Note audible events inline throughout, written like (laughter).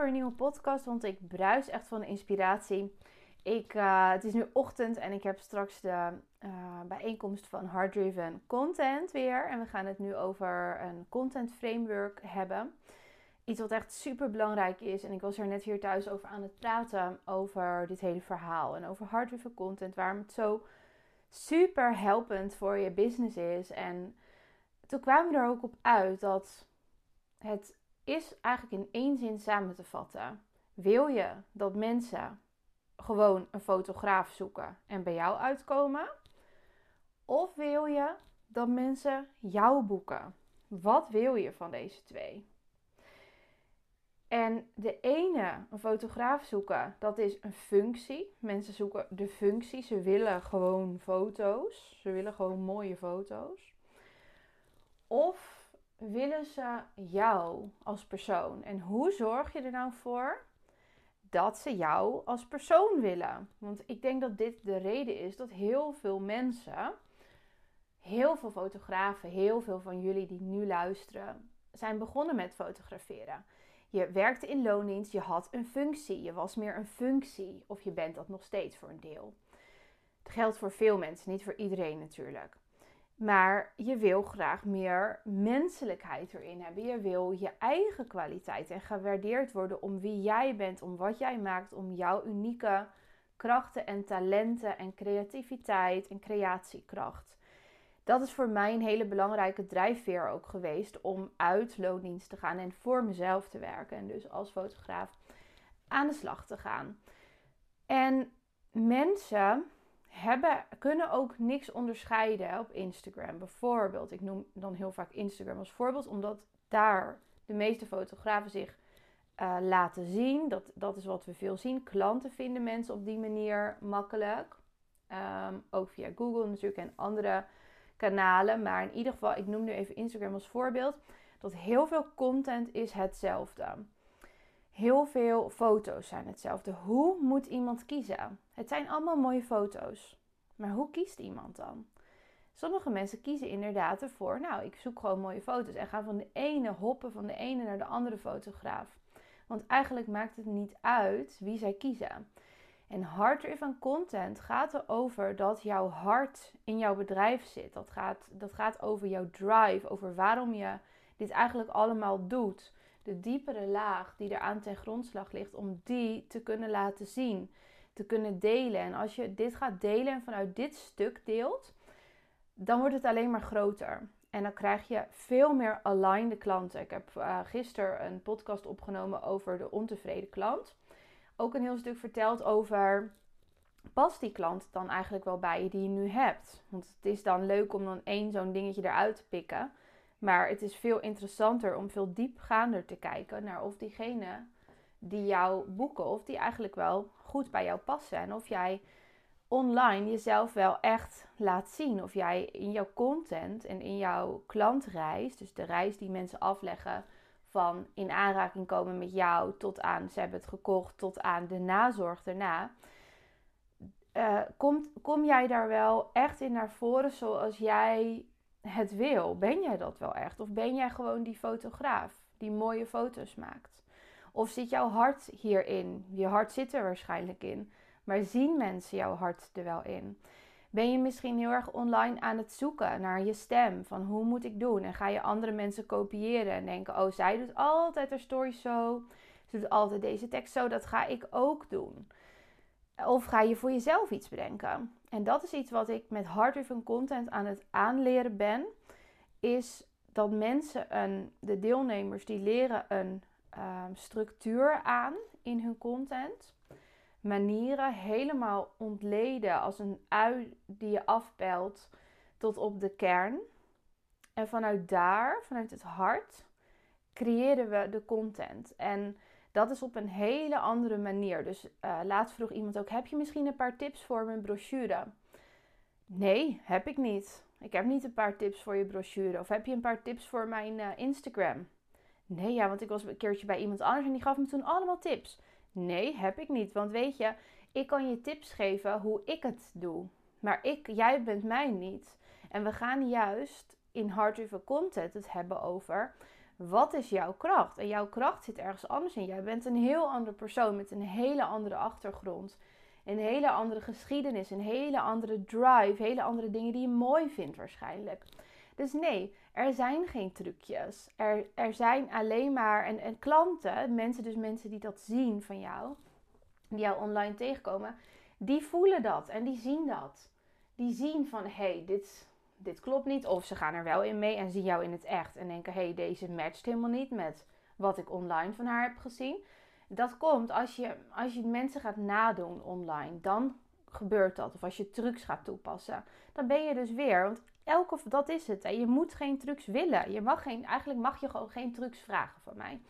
voor een nieuwe podcast, want ik bruis echt van inspiratie. Ik, uh, het is nu ochtend en ik heb straks de uh, bijeenkomst van Hard Driven Content weer. En we gaan het nu over een content framework hebben. Iets wat echt super belangrijk is. En ik was er net hier thuis over aan het praten over dit hele verhaal. En over Hard Driven Content, waarom het zo super helpend voor je business is. En toen kwamen we er ook op uit dat het is eigenlijk in één zin samen te vatten. Wil je dat mensen gewoon een fotograaf zoeken en bij jou uitkomen? Of wil je dat mensen jou boeken? Wat wil je van deze twee? En de ene, een fotograaf zoeken, dat is een functie. Mensen zoeken de functie. Ze willen gewoon foto's. Ze willen gewoon mooie foto's. Of willen ze jou als persoon? En hoe zorg je er nou voor dat ze jou als persoon willen? Want ik denk dat dit de reden is dat heel veel mensen, heel veel fotografen, heel veel van jullie die nu luisteren, zijn begonnen met fotograferen. Je werkte in loondienst, je had een functie, je was meer een functie of je bent dat nog steeds voor een deel. Het geldt voor veel mensen, niet voor iedereen natuurlijk. Maar je wil graag meer menselijkheid erin hebben. Je wil je eigen kwaliteit en gewaardeerd worden om wie jij bent, om wat jij maakt, om jouw unieke krachten en talenten en creativiteit en creatiekracht. Dat is voor mij een hele belangrijke drijfveer ook geweest om uit loondienst te gaan en voor mezelf te werken. En dus als fotograaf aan de slag te gaan. En mensen hebben, kunnen ook niks onderscheiden op Instagram. Bijvoorbeeld, ik noem dan heel vaak Instagram als voorbeeld, omdat daar de meeste fotografen zich uh, laten zien. Dat, dat is wat we veel zien. Klanten vinden mensen op die manier makkelijk. Um, ook via Google natuurlijk en andere kanalen. Maar in ieder geval, ik noem nu even Instagram als voorbeeld. Dat heel veel content is hetzelfde. Heel veel foto's zijn hetzelfde. Hoe moet iemand kiezen? Het zijn allemaal mooie foto's. Maar hoe kiest iemand dan? Sommige mensen kiezen inderdaad ervoor, nou, ik zoek gewoon mooie foto's en ga van de ene hoppen van de ene naar de andere fotograaf. Want eigenlijk maakt het niet uit wie zij kiezen. En hard van content gaat erover dat jouw hart in jouw bedrijf zit. Dat gaat, dat gaat over jouw drive, over waarom je dit eigenlijk allemaal doet de diepere laag die er aan ten grondslag ligt, om die te kunnen laten zien, te kunnen delen. En als je dit gaat delen en vanuit dit stuk deelt, dan wordt het alleen maar groter. En dan krijg je veel meer aligned klanten. Ik heb uh, gisteren een podcast opgenomen over de ontevreden klant. Ook een heel stuk verteld over past die klant dan eigenlijk wel bij je die je nu hebt? Want het is dan leuk om dan één zo'n dingetje eruit te pikken. Maar het is veel interessanter om veel diepgaander te kijken naar of diegene die jou boeken, of die eigenlijk wel goed bij jou passen. En of jij online jezelf wel echt laat zien. Of jij in jouw content en in jouw klantreis, dus de reis die mensen afleggen van in aanraking komen met jou tot aan ze hebben het gekocht, tot aan de nazorg daarna. Uh, komt, kom jij daar wel echt in naar voren zoals jij het wil. Ben jij dat wel echt? Of ben jij gewoon die fotograaf die mooie foto's maakt? Of zit jouw hart hierin? Je hart zit er waarschijnlijk in. Maar zien mensen jouw hart er wel in? Ben je misschien heel erg online aan het zoeken naar je stem? Van hoe moet ik doen? En ga je andere mensen kopiëren en denken: oh, zij doet altijd haar story zo. Ze doet altijd deze tekst zo. Dat ga ik ook doen. Of ga je voor jezelf iets bedenken? En dat is iets wat ik met hard content aan het aanleren ben. Is dat mensen, een, de deelnemers, die leren een ehm, structuur aan in hun content. Manieren helemaal ontleden als een ui die je afpelt tot op de kern. En vanuit daar, vanuit het hart, creëren we de content. En dat is op een hele andere manier. Dus uh, laatst vroeg iemand ook: Heb je misschien een paar tips voor mijn brochure? Nee, heb ik niet. Ik heb niet een paar tips voor je brochure. Of heb je een paar tips voor mijn uh, Instagram? Nee, ja, want ik was een keertje bij iemand anders en die gaf me toen allemaal tips. Nee, heb ik niet. Want weet je, ik kan je tips geven hoe ik het doe. Maar ik, jij bent mij niet. En we gaan juist in Hard Content het hebben over wat is jouw kracht? En jouw kracht zit ergens anders in. Jij bent een heel andere persoon met een hele andere achtergrond. Een hele andere geschiedenis, een hele andere drive, hele andere dingen die je mooi vindt waarschijnlijk. Dus nee, er zijn geen trucjes. Er, er zijn alleen maar, en, en klanten, mensen, dus mensen die dat zien van jou, die jou online tegenkomen, die voelen dat en die zien dat. Die zien van, hé, hey, dit, dit klopt niet. Of ze gaan er wel in mee en zien jou in het echt en denken, hé, hey, deze matcht helemaal niet met wat ik online van haar heb gezien. Dat komt als je, als je mensen gaat nadoen online. Dan gebeurt dat. Of als je trucs gaat toepassen. Dan ben je dus weer. Want elke, dat is het. En je moet geen trucs willen. Je mag geen, eigenlijk mag je gewoon geen trucs vragen van mij.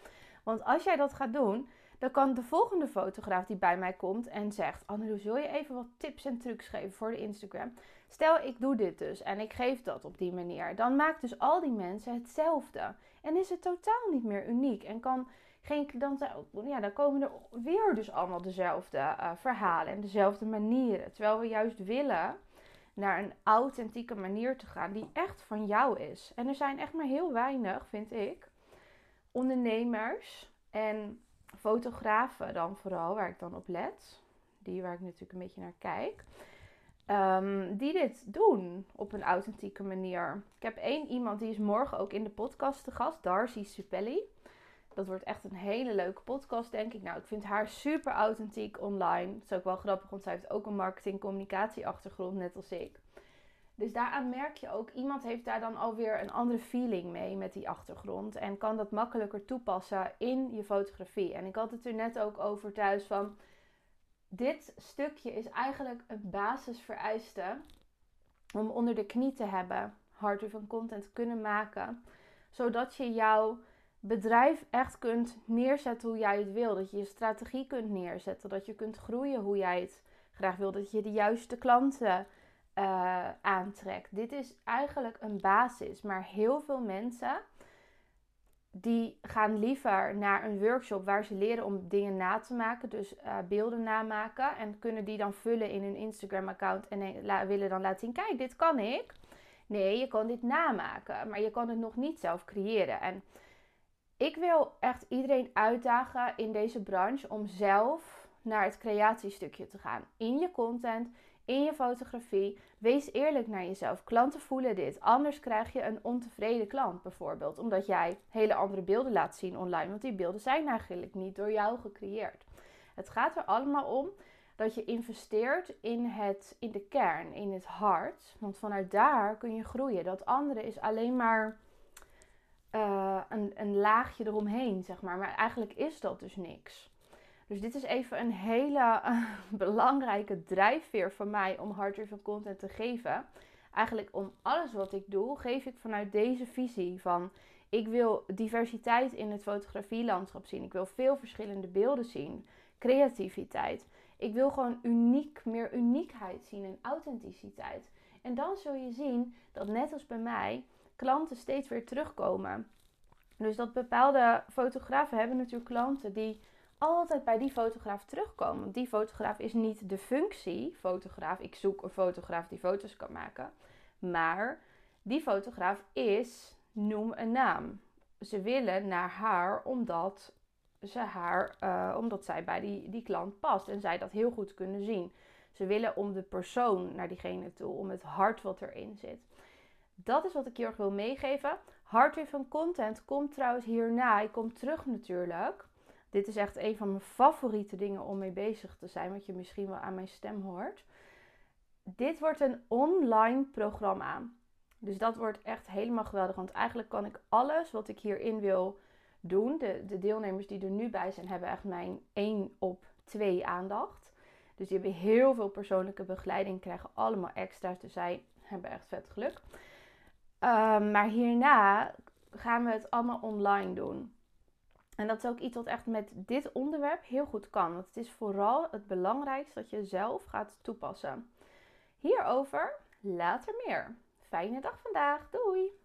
Want als jij dat gaat doen, dan kan de volgende fotograaf die bij mij komt en zegt: Anneloes, wil je even wat tips en trucs geven voor de Instagram? Stel, ik doe dit dus en ik geef dat op die manier. Dan maakt dus al die mensen hetzelfde. En is het totaal niet meer uniek. En kan geen, dan, ja, dan komen er weer dus allemaal dezelfde uh, verhalen en dezelfde manieren. Terwijl we juist willen naar een authentieke manier te gaan die echt van jou is. En er zijn echt maar heel weinig, vind ik, ondernemers en fotografen dan vooral, waar ik dan op let. Die waar ik natuurlijk een beetje naar kijk. Um, die dit doen op een authentieke manier. Ik heb één iemand die is morgen ook in de podcast te gast, Darcy Supelli. Dat wordt echt een hele leuke podcast, denk ik. Nou, ik vind haar super authentiek online. Dat is ook wel grappig, want zij heeft ook een marketing-communicatie achtergrond, net als ik. Dus daaraan merk je ook, iemand heeft daar dan alweer een andere feeling mee met die achtergrond. En kan dat makkelijker toepassen in je fotografie. En ik had het er net ook over thuis van. Dit stukje is eigenlijk een basisvereiste om onder de knie te hebben. Hard van content te kunnen maken. Zodat je jouw bedrijf echt kunt neerzetten hoe jij het wil. Dat je je strategie kunt neerzetten. Dat je kunt groeien hoe jij het graag wil. Dat je de juiste klanten uh, aantrekt. Dit is eigenlijk een basis. Maar heel veel mensen die gaan liever naar een workshop waar ze leren om dingen na te maken. Dus uh, beelden namaken. En kunnen die dan vullen in hun Instagram account. En willen dan laten zien, kijk dit kan ik. Nee, je kan dit namaken. Maar je kan het nog niet zelf creëren. En ik wil echt iedereen uitdagen in deze branche om zelf naar het creatiestukje te gaan. In je content, in je fotografie. Wees eerlijk naar jezelf. Klanten voelen dit. Anders krijg je een ontevreden klant bijvoorbeeld. Omdat jij hele andere beelden laat zien online. Want die beelden zijn eigenlijk niet door jou gecreëerd. Het gaat er allemaal om dat je investeert in, het, in de kern, in het hart. Want vanuit daar kun je groeien. Dat andere is alleen maar uh, een, laagje eromheen, zeg maar. Maar eigenlijk is dat dus niks. Dus dit is even een hele uh, (laughs) belangrijke drijfveer voor mij om van content te geven. Eigenlijk om alles wat ik doe, geef ik vanuit deze visie van... Ik wil diversiteit in het fotografielandschap zien. Ik wil veel verschillende beelden zien. Creativiteit. Ik wil gewoon uniek, meer uniekheid zien en authenticiteit. En dan zul je zien dat net als bij mij klanten steeds weer terugkomen. Dus dat bepaalde fotografen hebben natuurlijk klanten die altijd bij die fotograaf terugkomen. Want die fotograaf is niet de functie fotograaf. Ik zoek een fotograaf die foto's kan maken. Maar die fotograaf is, noem een naam. Ze willen naar haar omdat, ze haar, uh, omdat zij bij die, die klant past en zij dat heel goed kunnen zien. Ze willen om de persoon naar diegene toe, om het hart wat erin zit dat is wat ik je erg wil meegeven. van content komt trouwens hierna. Ik kom terug natuurlijk. Dit is echt een van mijn favoriete dingen om mee bezig te zijn. Wat je misschien wel aan mijn stem hoort. Dit wordt een online programma. Dus dat wordt echt helemaal geweldig. Want eigenlijk kan ik alles wat ik hierin wil doen. De, de deelnemers die er nu bij zijn, hebben echt mijn 1 op 2 aandacht. Dus die hebben heel veel persoonlijke begeleiding, krijgen allemaal extra's. Dus zij hebben echt vet geluk. Ehm, maar hierna gaan we het allemaal online doen. En dat is ook iets wat echt met dit onderwerp heel goed kan. Want het is vooral het belangrijkste dat je zelf gaat toepassen. Hierover later meer. Fijne dag vandaag. Doei!